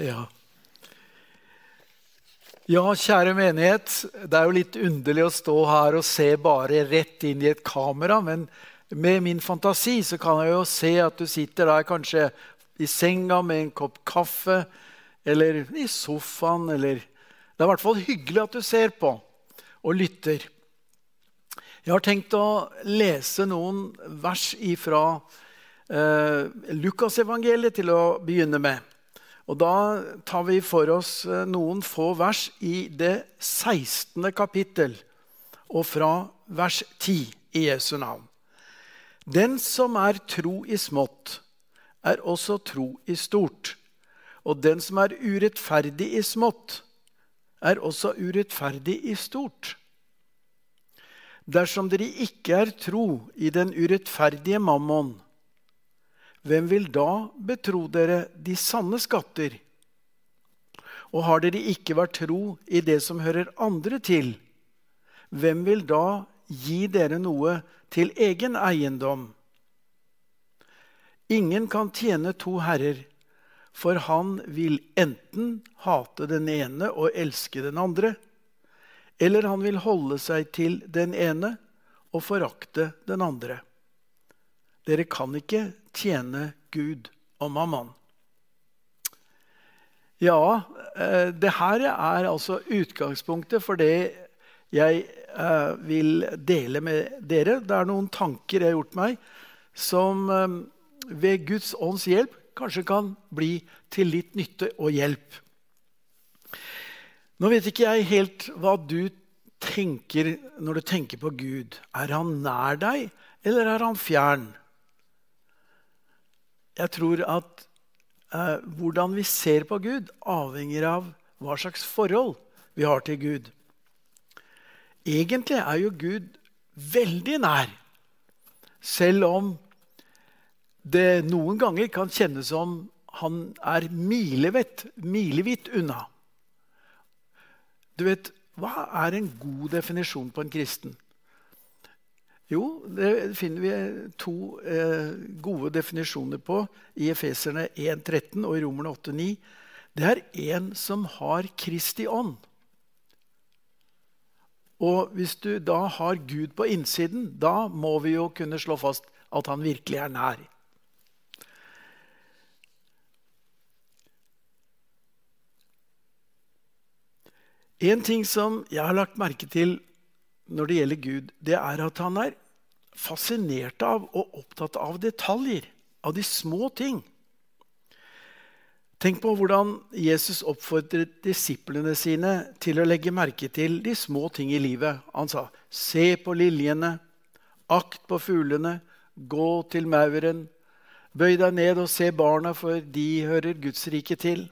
Ja. ja, kjære menighet. Det er jo litt underlig å stå her og se bare rett inn i et kamera. Men med min fantasi så kan jeg jo se at du sitter der kanskje i senga med en kopp kaffe. Eller i sofaen. Eller Det er i hvert fall hyggelig at du ser på og lytter. Jeg har tenkt å lese noen vers ifra eh, Lukasevangeliet til å begynne med. Og Da tar vi for oss eh, noen få vers i det 16. kapittel og fra vers 10 i Jesu navn. Den som er tro i smått, er også tro i stort. Og den som er urettferdig i smått, er også urettferdig i stort. Dersom dere ikke er tro i den urettferdige mammon, hvem vil da betro dere de sanne skatter? Og har dere ikke vært tro i det som hører andre til, hvem vil da gi dere noe til egen eiendom? Ingen kan tjene to herrer, for han vil enten hate den ene og elske den andre, eller han vil holde seg til den ene og forakte den andre. Dere kan ikke tjene Gud og mammaen. Ja, eh, det her er altså utgangspunktet for det jeg eh, vil dele med dere. Det er noen tanker jeg har gjort meg, som eh, ved Guds ånds hjelp kanskje kan bli til litt nytte og hjelp. Nå vet ikke jeg helt hva du tenker når du tenker på Gud. Er han nær deg, eller er han fjern? Jeg tror at eh, hvordan vi ser på Gud, avhenger av hva slags forhold vi har til Gud. Egentlig er jo Gud veldig nær, selv om det noen ganger kan kjennes som han er milevidt, milevidt unna. Du vet, Hva er en god definisjon på en kristen? Jo, det finner vi to eh, gode definisjoner på i Efeserne 1,13 og i Romerne 8,9. Det er en som har Kristi ånd. Og hvis du da har Gud på innsiden, da må vi jo kunne slå fast at han virkelig er nær. En ting som jeg har lagt merke til når det gjelder Gud, det er at han er fascinert av og opptatt av detaljer, av de små ting. Tenk på hvordan Jesus oppfordret disiplene sine til å legge merke til de små ting i livet. Han sa, 'Se på liljene, akt på fuglene, gå til mauren.' 'Bøy deg ned og se barna, for de hører Guds rike til.'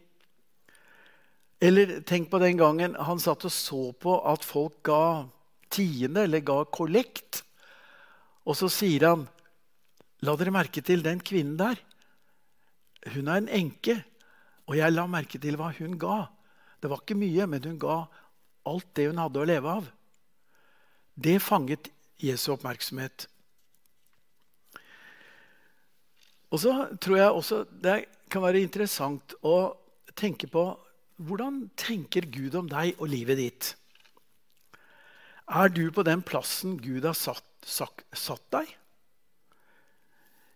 Eller tenk på den gangen han satt og så på at folk ga tiende eller ga kollekt og så sier han, 'La dere merke til den kvinnen der. Hun er en enke.' Og jeg la merke til hva hun ga. Det var ikke mye, men hun ga alt det hun hadde å leve av. Det fanget Jesu oppmerksomhet. Og så tror jeg også det kan være interessant å tenke på hvordan tenker Gud om deg og livet ditt? Er du på den plassen Gud har satt satt deg?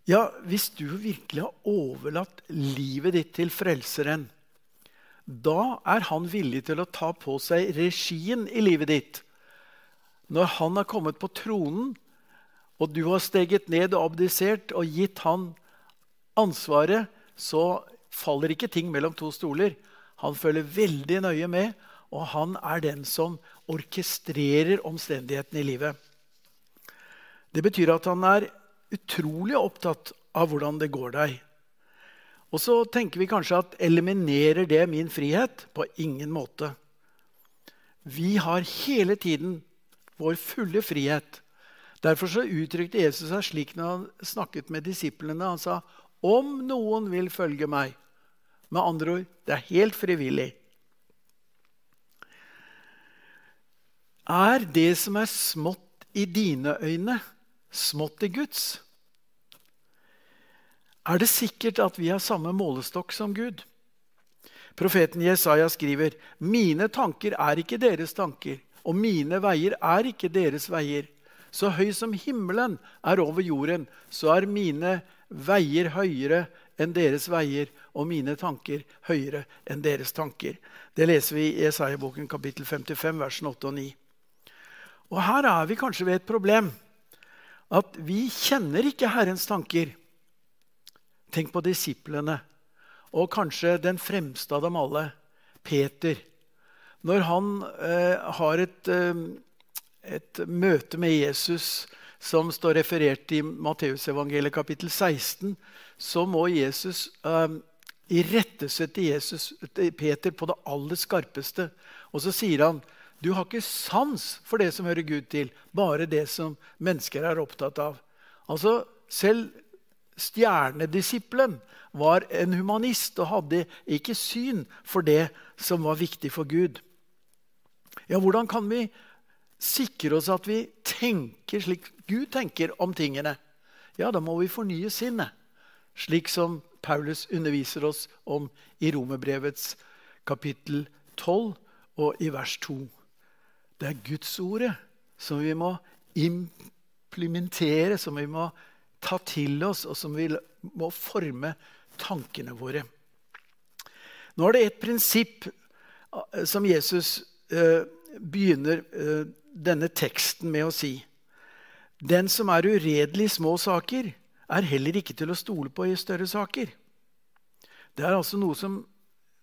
Ja, hvis du virkelig har overlatt livet ditt til Frelseren, da er han villig til å ta på seg regien i livet ditt. Når han har kommet på tronen, og du har steget ned og abdisert og gitt han ansvaret, så faller ikke ting mellom to stoler. Han følger veldig nøye med, og han er den som orkestrerer omstendighetene i livet. Det betyr at han er utrolig opptatt av hvordan det går deg. Og så tenker vi kanskje at eliminerer det min frihet? På ingen måte. Vi har hele tiden vår fulle frihet. Derfor så uttrykte Jesus seg slik når han snakket med disiplene. Han sa, 'Om noen vil følge meg' Med andre ord, det er helt frivillig. Er det som er smått i dine øyne, smått i Guds? Er det sikkert at vi har samme målestokk som Gud? Profeten Jesaja skriver, 'Mine tanker er ikke deres tanker, og mine veier er ikke deres veier.' Så høy som himmelen er over jorden, så er mine veier høyere enn deres veier, og mine tanker høyere enn deres tanker. Det leser vi i Jesaja-boken kapittel 55, versene 8 og 9. Og her er vi kanskje ved et problem. At vi kjenner ikke Herrens tanker. Tenk på disiplene og kanskje den fremste av dem alle, Peter. Når han eh, har et, eh, et, møte med Jesus som står referert i Matteusevangeliet kapittel 16, så må Jesus eh, irettesette Peter på det aller skarpeste. Og så sier han du har ikke sans for det som hører Gud til, bare det som mennesker er opptatt av. Altså, Selv stjernedisippelen var en humanist og hadde ikke syn for det som var viktig for Gud. Ja, Hvordan kan vi sikre oss at vi tenker slik Gud tenker om tingene? Ja, da må vi fornye sinnet, slik som Paulus underviser oss om i Romerbrevets kapittel 12 og i vers 2. Det er Guds ordet som vi må implementere, som vi må ta til oss, og som vi må forme tankene våre. Nå er det et prinsipp eh, som Jesus eh, begynner eh, denne teksten med å si. Den som er uredelig i små saker, er heller ikke til å stole på i større saker. Det er altså noe som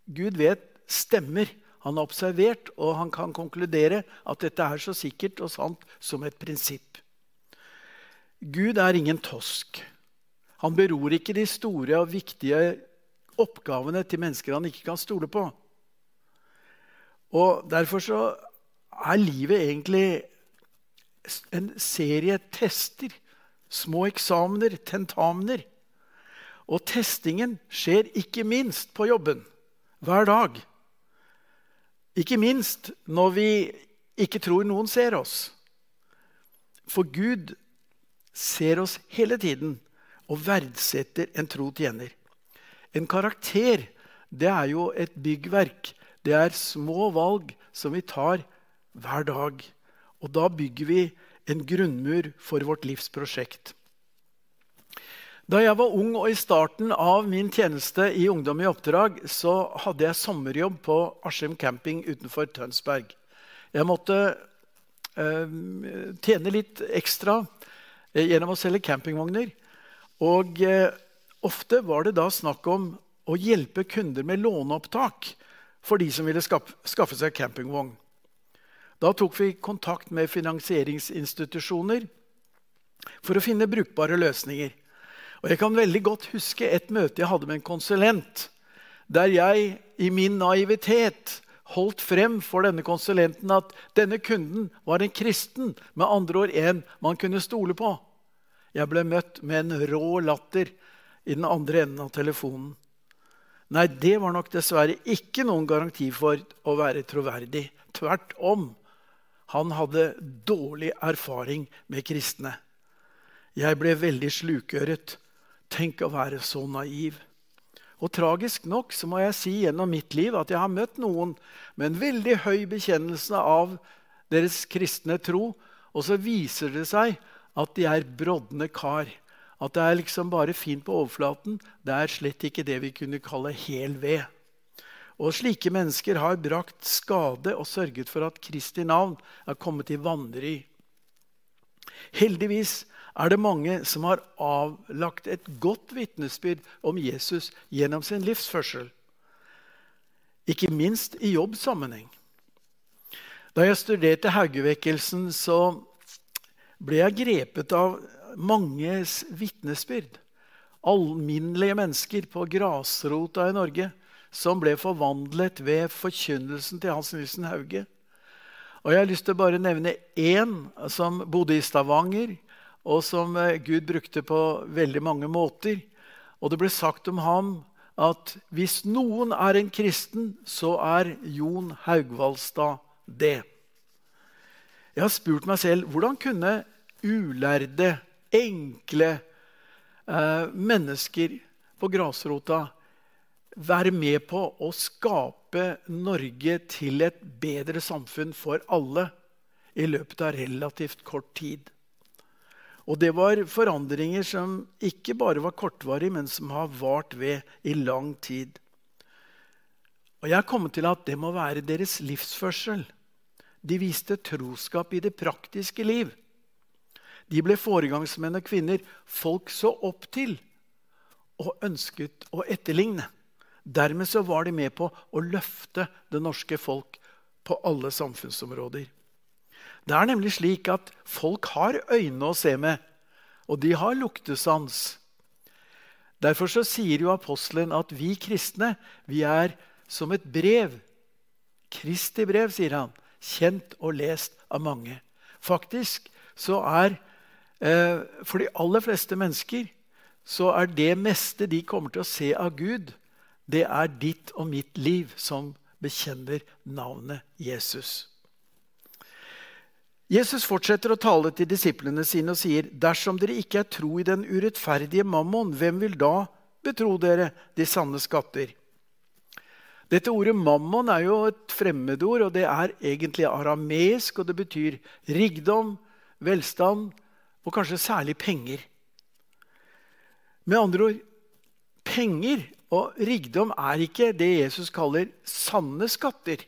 Gud vet stemmer. Han har observert, og han kan konkludere at dette er så sikkert og sant som et prinsipp. Gud er ingen tosk. Han beror ikke de store og viktige oppgavene til mennesker han ikke kan stole på. Og Derfor så er livet egentlig en serie tester. Små eksamener, tentamener. Og testingen skjer ikke minst på jobben. Hver dag. Ikke minst når vi ikke tror noen ser oss. For Gud ser oss hele tiden og verdsetter en tro tjener. En karakter det er jo et byggverk. Det er små valg som vi tar hver dag. Og da bygger vi en grunnmur for vårt livs prosjekt. Da jeg var ung og i starten av min tjeneste i Ungdom i oppdrag, så hadde jeg sommerjobb på Askim camping utenfor Tønsberg. Jeg måtte øh, tjene litt ekstra eh, gjennom å selge campingvogner. Og eh, ofte var det da snakk om å hjelpe kunder med låneopptak for de som ville skaffe, skaffe seg campingvogn. Da tok vi kontakt med finansieringsinstitusjoner for å finne brukbare løsninger. Og Jeg kan veldig godt huske et møte jeg hadde med en konsulent, der jeg i min naivitet holdt frem for denne konsulenten at denne kunden var en kristen, med andre ord en man kunne stole på. Jeg ble møtt med en rå latter i den andre enden av telefonen. Nei, det var nok dessverre ikke noen garanti for å være troverdig. Tvert om. Han hadde dårlig erfaring med kristne. Jeg ble veldig slukøret. Tenk å være så naiv. Og tragisk nok så må jeg si gjennom mitt liv at jeg har møtt noen med en veldig høy bekjennelse av deres kristne tro, og så viser det seg at de er brodne kar. At det er liksom bare fint på overflaten. Det er slett ikke det vi kunne kalle hel ved. Og Slike mennesker har brakt skade og sørget for at Kristi navn er kommet i vanry. Heldigvis er det mange som har avlagt et godt vitnesbyrd om Jesus gjennom sin livsførsel. Ikke minst i jobbsammenheng. Da jeg studerte Haugevekkelsen, så ble jeg grepet av manges vitnesbyrd. Alminnelige mennesker på grasrota i Norge som ble forvandlet ved forkynnelsen til Hans Nilsen Hauge. Og Jeg har lyst til å bare nevne én som bodde i Stavanger, og som eh, Gud brukte på veldig mange måter. Og det ble sagt om ham at hvis noen er en kristen, så er Jon Haugvaldstad det. Jeg har spurt meg selv hvordan kunne ulærde, enkle eh, mennesker på grasrota være med på å skape Norge til et bedre samfunn for alle i løpet av relativt kort tid. Og det var forandringer som ikke bare var kortvarige, men som har vart ved i lang tid. Og jeg er kommet til at det må være deres livsførsel. De viste troskap i det praktiske liv. De ble foregangsmenn og -kvinner folk så opp til og ønsket å etterligne. Dermed så var de med på å løfte det norske folk på alle samfunnsområder. Det er nemlig slik at folk har øyne å se med, og de har luktesans. Derfor så sier jo apostelen at vi kristne vi er som et brev. Kristi brev, sier han. Kjent og lest av mange. Faktisk så er eh, for de aller fleste mennesker så er det meste de kommer til å se av Gud, det er ditt og mitt liv som bekjenner navnet Jesus. Jesus fortsetter å tale til disiplene sine og sier.: Dersom dere ikke er tro i den urettferdige mammon, hvem vil da betro dere de sanne skatter? Dette ordet mammon er jo et fremmedord, og det er egentlig arameisk, og det betyr rikdom, velstand og kanskje særlig penger. Med andre ord penger og rikdom er ikke det Jesus kaller sanne skatter.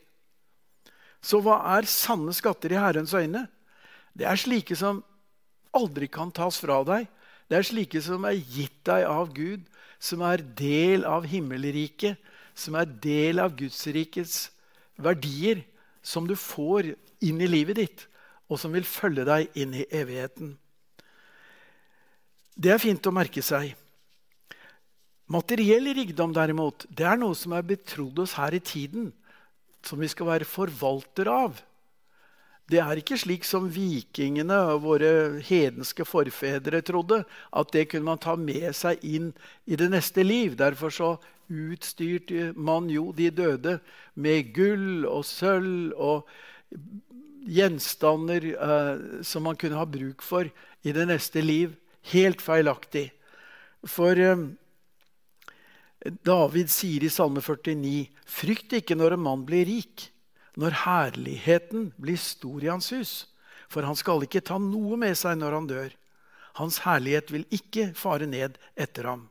Så hva er sanne skatter i Herrens øyne? Det er slike som aldri kan tas fra deg. Det er slike som er gitt deg av Gud, som er del av himmelriket, som er del av Gudsrikets verdier, som du får inn i livet ditt, og som vil følge deg inn i evigheten. Det er fint å merke seg. Materiell rikdom derimot, det er noe som er betrodd oss her i tiden, som vi skal være forvalter av. Det er ikke slik som vikingene og våre hedenske forfedre trodde, at det kunne man ta med seg inn i det neste liv. Derfor så utstyrte man jo de døde med gull og sølv og gjenstander eh, som man kunne ha bruk for i det neste liv. Helt feilaktig. For eh, David sier i Salme 49.: Frykt ikke når en mann blir rik, når herligheten blir stor i hans hus. For han skal ikke ta noe med seg når han dør. Hans herlighet vil ikke fare ned etter ham.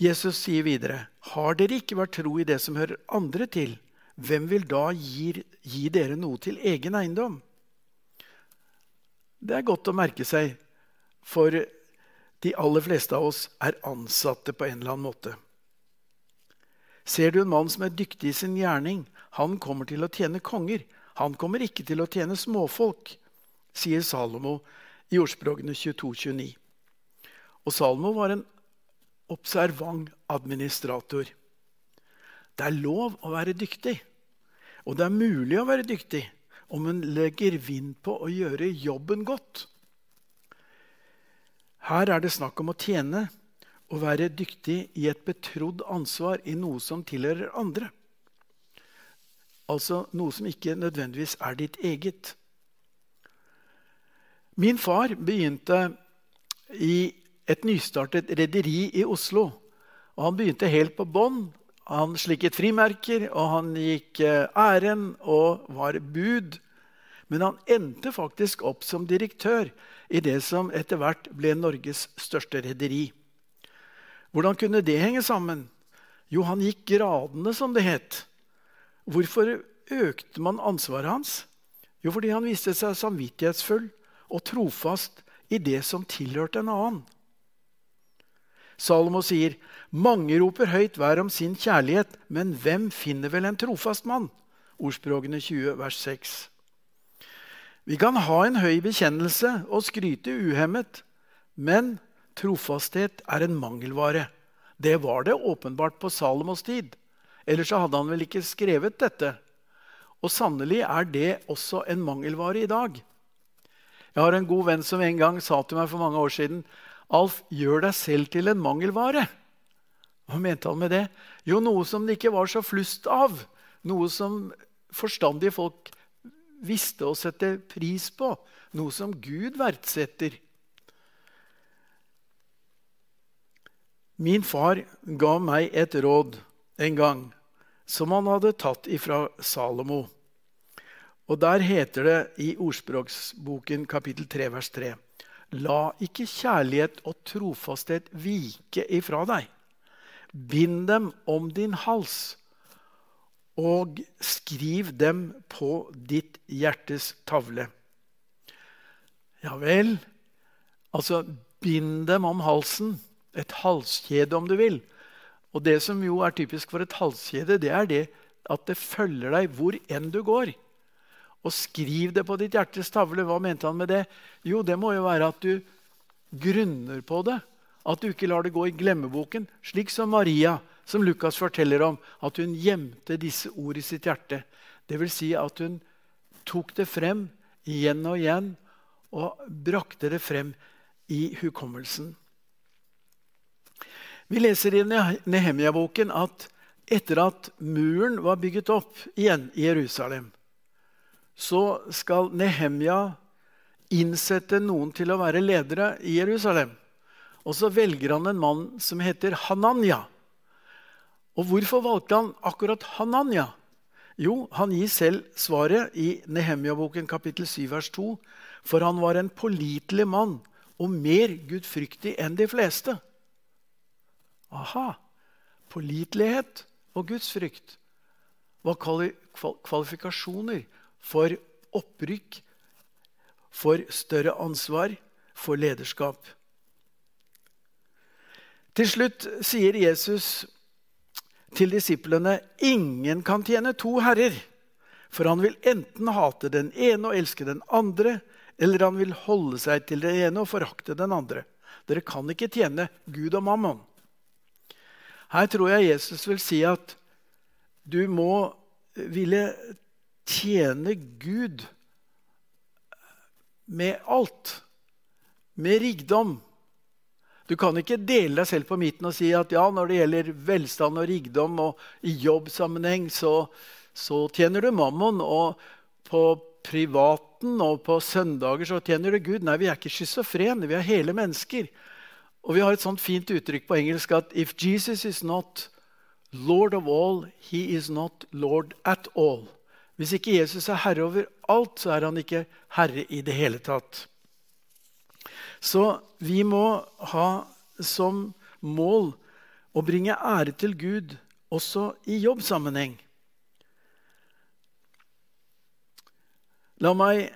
Jesus sier videre.: Har dere ikke vært tro i det som hører andre til, hvem vil da gi, gi dere noe til egen eiendom? Det er godt å merke seg, for de aller fleste av oss er ansatte på en eller annen måte. Ser du en mann som er dyktig i sin gjerning, han kommer til å tjene konger. Han kommer ikke til å tjene småfolk, sier Salomo i ordspråkene 22-29. Og Salomo var en observant administrator. Det er lov å være dyktig, og det er mulig å være dyktig om en legger vind på å gjøre jobben godt. Her er det snakk om å tjene og være dyktig i et betrodd ansvar i noe som tilhører andre. Altså noe som ikke nødvendigvis er ditt eget. Min far begynte i et nystartet rederi i Oslo. Og han begynte helt på bånn. Han slikket frimerker, og han gikk æren ærend og var bud. Men han endte faktisk opp som direktør i det som etter hvert ble Norges største rederi. Hvordan kunne det henge sammen? Jo, han gikk gradene, som det het. Hvorfor økte man ansvaret hans? Jo, fordi han viste seg samvittighetsfull og trofast i det som tilhørte en annen. Salomo sier, 'Mange roper høyt hver om sin kjærlighet, men hvem finner vel en trofast mann?' Ordspråkene 20, vers 6. Vi kan ha en høy bekjennelse og skryte uhemmet, men trofasthet er en mangelvare. Det var det åpenbart på Salomos tid. Ellers hadde han vel ikke skrevet dette. Og sannelig er det også en mangelvare i dag. Jeg har en god venn som en gang sa til meg for mange år siden Alf, gjør deg selv til en mangelvare. Hva mente han med det? Jo, noe som det ikke var så flust av. Noe som forstandige folk visste å sette pris på, noe som Gud verdsetter. Min far ga meg et råd en gang som han hadde tatt ifra Salomo. Og der heter det i Ordspråksboken kapittel 3 vers 3.: La ikke kjærlighet og trofasthet vike ifra deg. Bind dem om din hals, og skriv dem på ditt hjertes tavle. Ja vel, altså bind dem om halsen. Et halskjede, om du vil. Og det som jo er typisk for et halskjede, det er det at det følger deg hvor enn du går. Og skriv det på ditt hjertes tavle. Hva mente han med det? Jo, det må jo være at du grunner på det. At du ikke lar det gå i glemmeboken, slik som Maria, som Lukas forteller om. At hun gjemte disse ord i sitt hjerte. Vil si at hun tok det frem igjen og igjen og brakte det frem i hukommelsen. Vi leser i Nehemia-boken at etter at muren var bygget opp igjen i Jerusalem, så skal Nehemia innsette noen til å være ledere i Jerusalem. Og så velger han en mann som heter Hananya. Og hvorfor valgte han akkurat Hananya? Jo, han gir selv svaret i Nehemia-boken kapittel 7 vers 2. For han var en pålitelig mann og mer gudfryktig enn de fleste. Aha! Pålitelighet og gudsfrykt var kvalifikasjoner for opprykk, for større ansvar, for lederskap. Til slutt sier Jesus til disiplene ingen kan tjene to herrer. For han vil enten hate den ene og elske den andre, eller han vil holde seg til den ene og forakte den andre. Dere kan ikke tjene Gud og mammon. Her tror jeg Jesus vil si at du må ville tjene Gud med alt. Med rikdom. Du kan ikke dele deg selv på midten og si at ja, når det gjelder velstand og rikdom og i jobbsammenheng, så, så tjener du mammon. Og på privaten og på søndager så tjener du Gud. Nei, vi er ikke schizofrene. Vi er hele mennesker. Og vi har et sånt fint uttrykk på engelsk at if Jesus is not Lord of all, he is not Lord at all. Hvis ikke Jesus er herre over alt, så er han ikke herre i det hele tatt. Så vi må ha som mål å bringe ære til Gud også i jobbsammenheng. La meg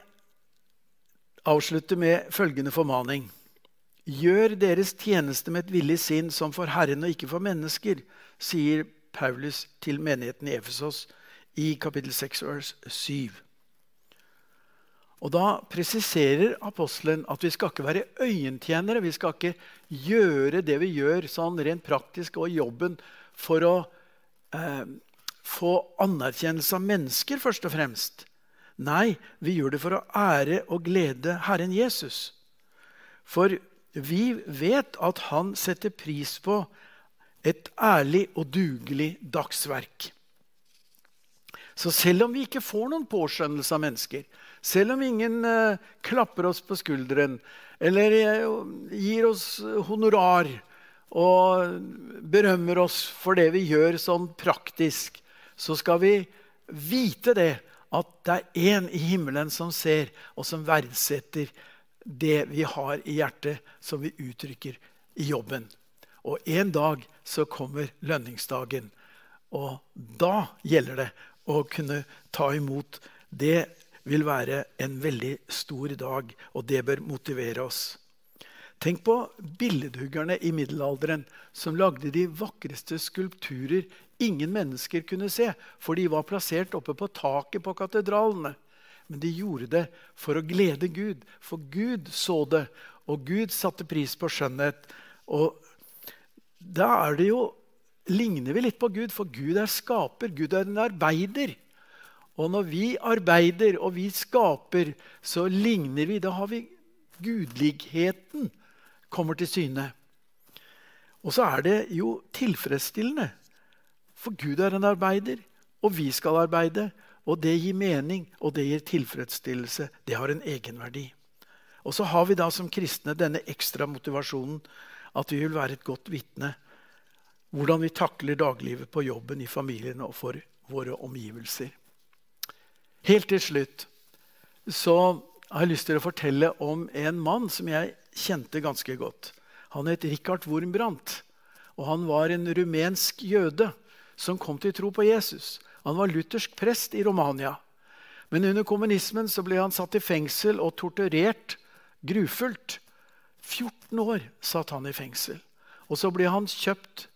avslutte med følgende formaning. Gjør deres tjeneste med et villig sinn som for Herren og ikke for mennesker, sier Paulus til menigheten i Efesos i kapittel 6, vers 7. Og Da presiserer apostelen at vi skal ikke være øyentjenere. Vi skal ikke gjøre det vi gjør sånn rent praktisk og i jobben for å eh, få anerkjennelse av mennesker, først og fremst. Nei, vi gjør det for å ære og glede Herren Jesus. For vi vet at han setter pris på et ærlig og dugelig dagsverk. Så selv om vi ikke får noen påskjønnelse av mennesker, selv om ingen uh, klapper oss på skulderen eller uh, gir oss honorar og berømmer oss for det vi gjør sånn praktisk, så skal vi vite det at det er én i himmelen som ser, og som verdsetter det vi har i hjertet, som vi uttrykker i jobben. Og en dag så kommer lønningsdagen. Og da gjelder det å kunne ta imot, det vil være en veldig stor dag, og det bør motivere oss. Tenk på billedhuggerne i middelalderen som lagde de vakreste skulpturer ingen mennesker kunne se, for de var plassert oppe på taket på katedralene. Men de gjorde det for å glede Gud, for Gud så det, og Gud satte pris på skjønnhet. Og da er det jo ligner vi litt på Gud, for Gud er skaper. Gud er en arbeider. Og når vi arbeider og vi skaper, så ligner vi. Da har vi gudligheten kommer til syne. Og så er det jo tilfredsstillende. For Gud er en arbeider, og vi skal arbeide. Og det gir mening, og det gir tilfredsstillelse. Det har en egenverdi. Og så har vi da som kristne denne ekstra motivasjonen at vi vil være et godt vitne hvordan vi takler daglivet på jobben, i familien og for våre omgivelser. Helt til slutt så har jeg lyst til å fortelle om en mann som jeg kjente ganske godt. Han het Richard Wormbrandt, og han var en rumensk jøde som kom til tro på Jesus. Han var luthersk prest i Romania. Men under kommunismen så ble han satt i fengsel og torturert grufullt. 14 år satt han i fengsel. Og så ble han kjøpt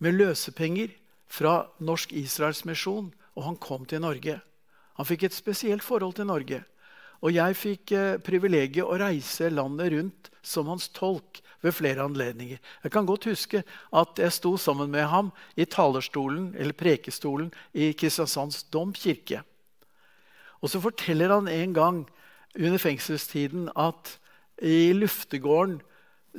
med løsepenger fra Norsk Israels misjon, og han kom til Norge. Han fikk et spesielt forhold til Norge. Og jeg fikk eh, privilegiet å reise landet rundt som hans tolk ved flere anledninger. Jeg kan godt huske at jeg sto sammen med ham i talerstolen eller prekestolen i Kristiansands domkirke. Og så forteller han en gang under fengselstiden at i luftegården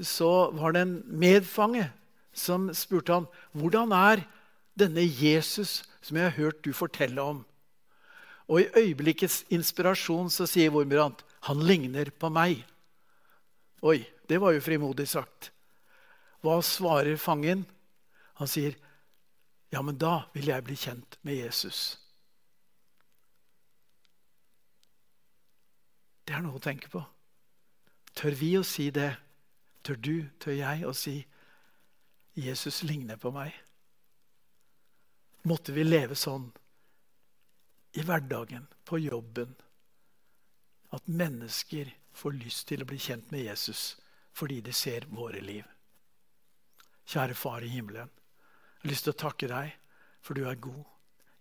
så var det en medfange som spurte han, hvordan er denne Jesus som jeg har hørt du fortelle om. Og i øyeblikkets inspirasjon så sier Wormbrandt han ligner på meg. Oi, det var jo frimodig sagt. Hva svarer fangen? Han sier, ja, men da vil jeg bli kjent med Jesus. Det er noe å tenke på. Tør vi å si det? Tør du, tør jeg å si Jesus ligner på meg? Måtte vi leve sånn i hverdagen, på jobben, at mennesker får lyst til å bli kjent med Jesus fordi de ser våre liv. Kjære Far i himmelen. Jeg har lyst til å takke deg, for du er god.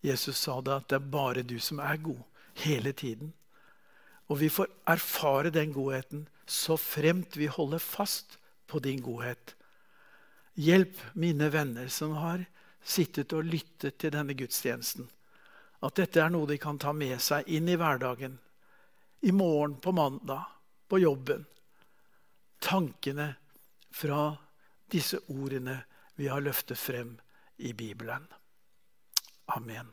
Jesus sa det at det er bare du som er god, hele tiden. Og vi får erfare den godheten så fremt vi holder fast på din godhet. Hjelp mine venner som har sittet og lyttet til denne gudstjenesten. At dette er noe de kan ta med seg inn i hverdagen. I morgen, på mandag, på jobben. Tankene fra disse ordene vi har løftet frem i Bibelen. Amen.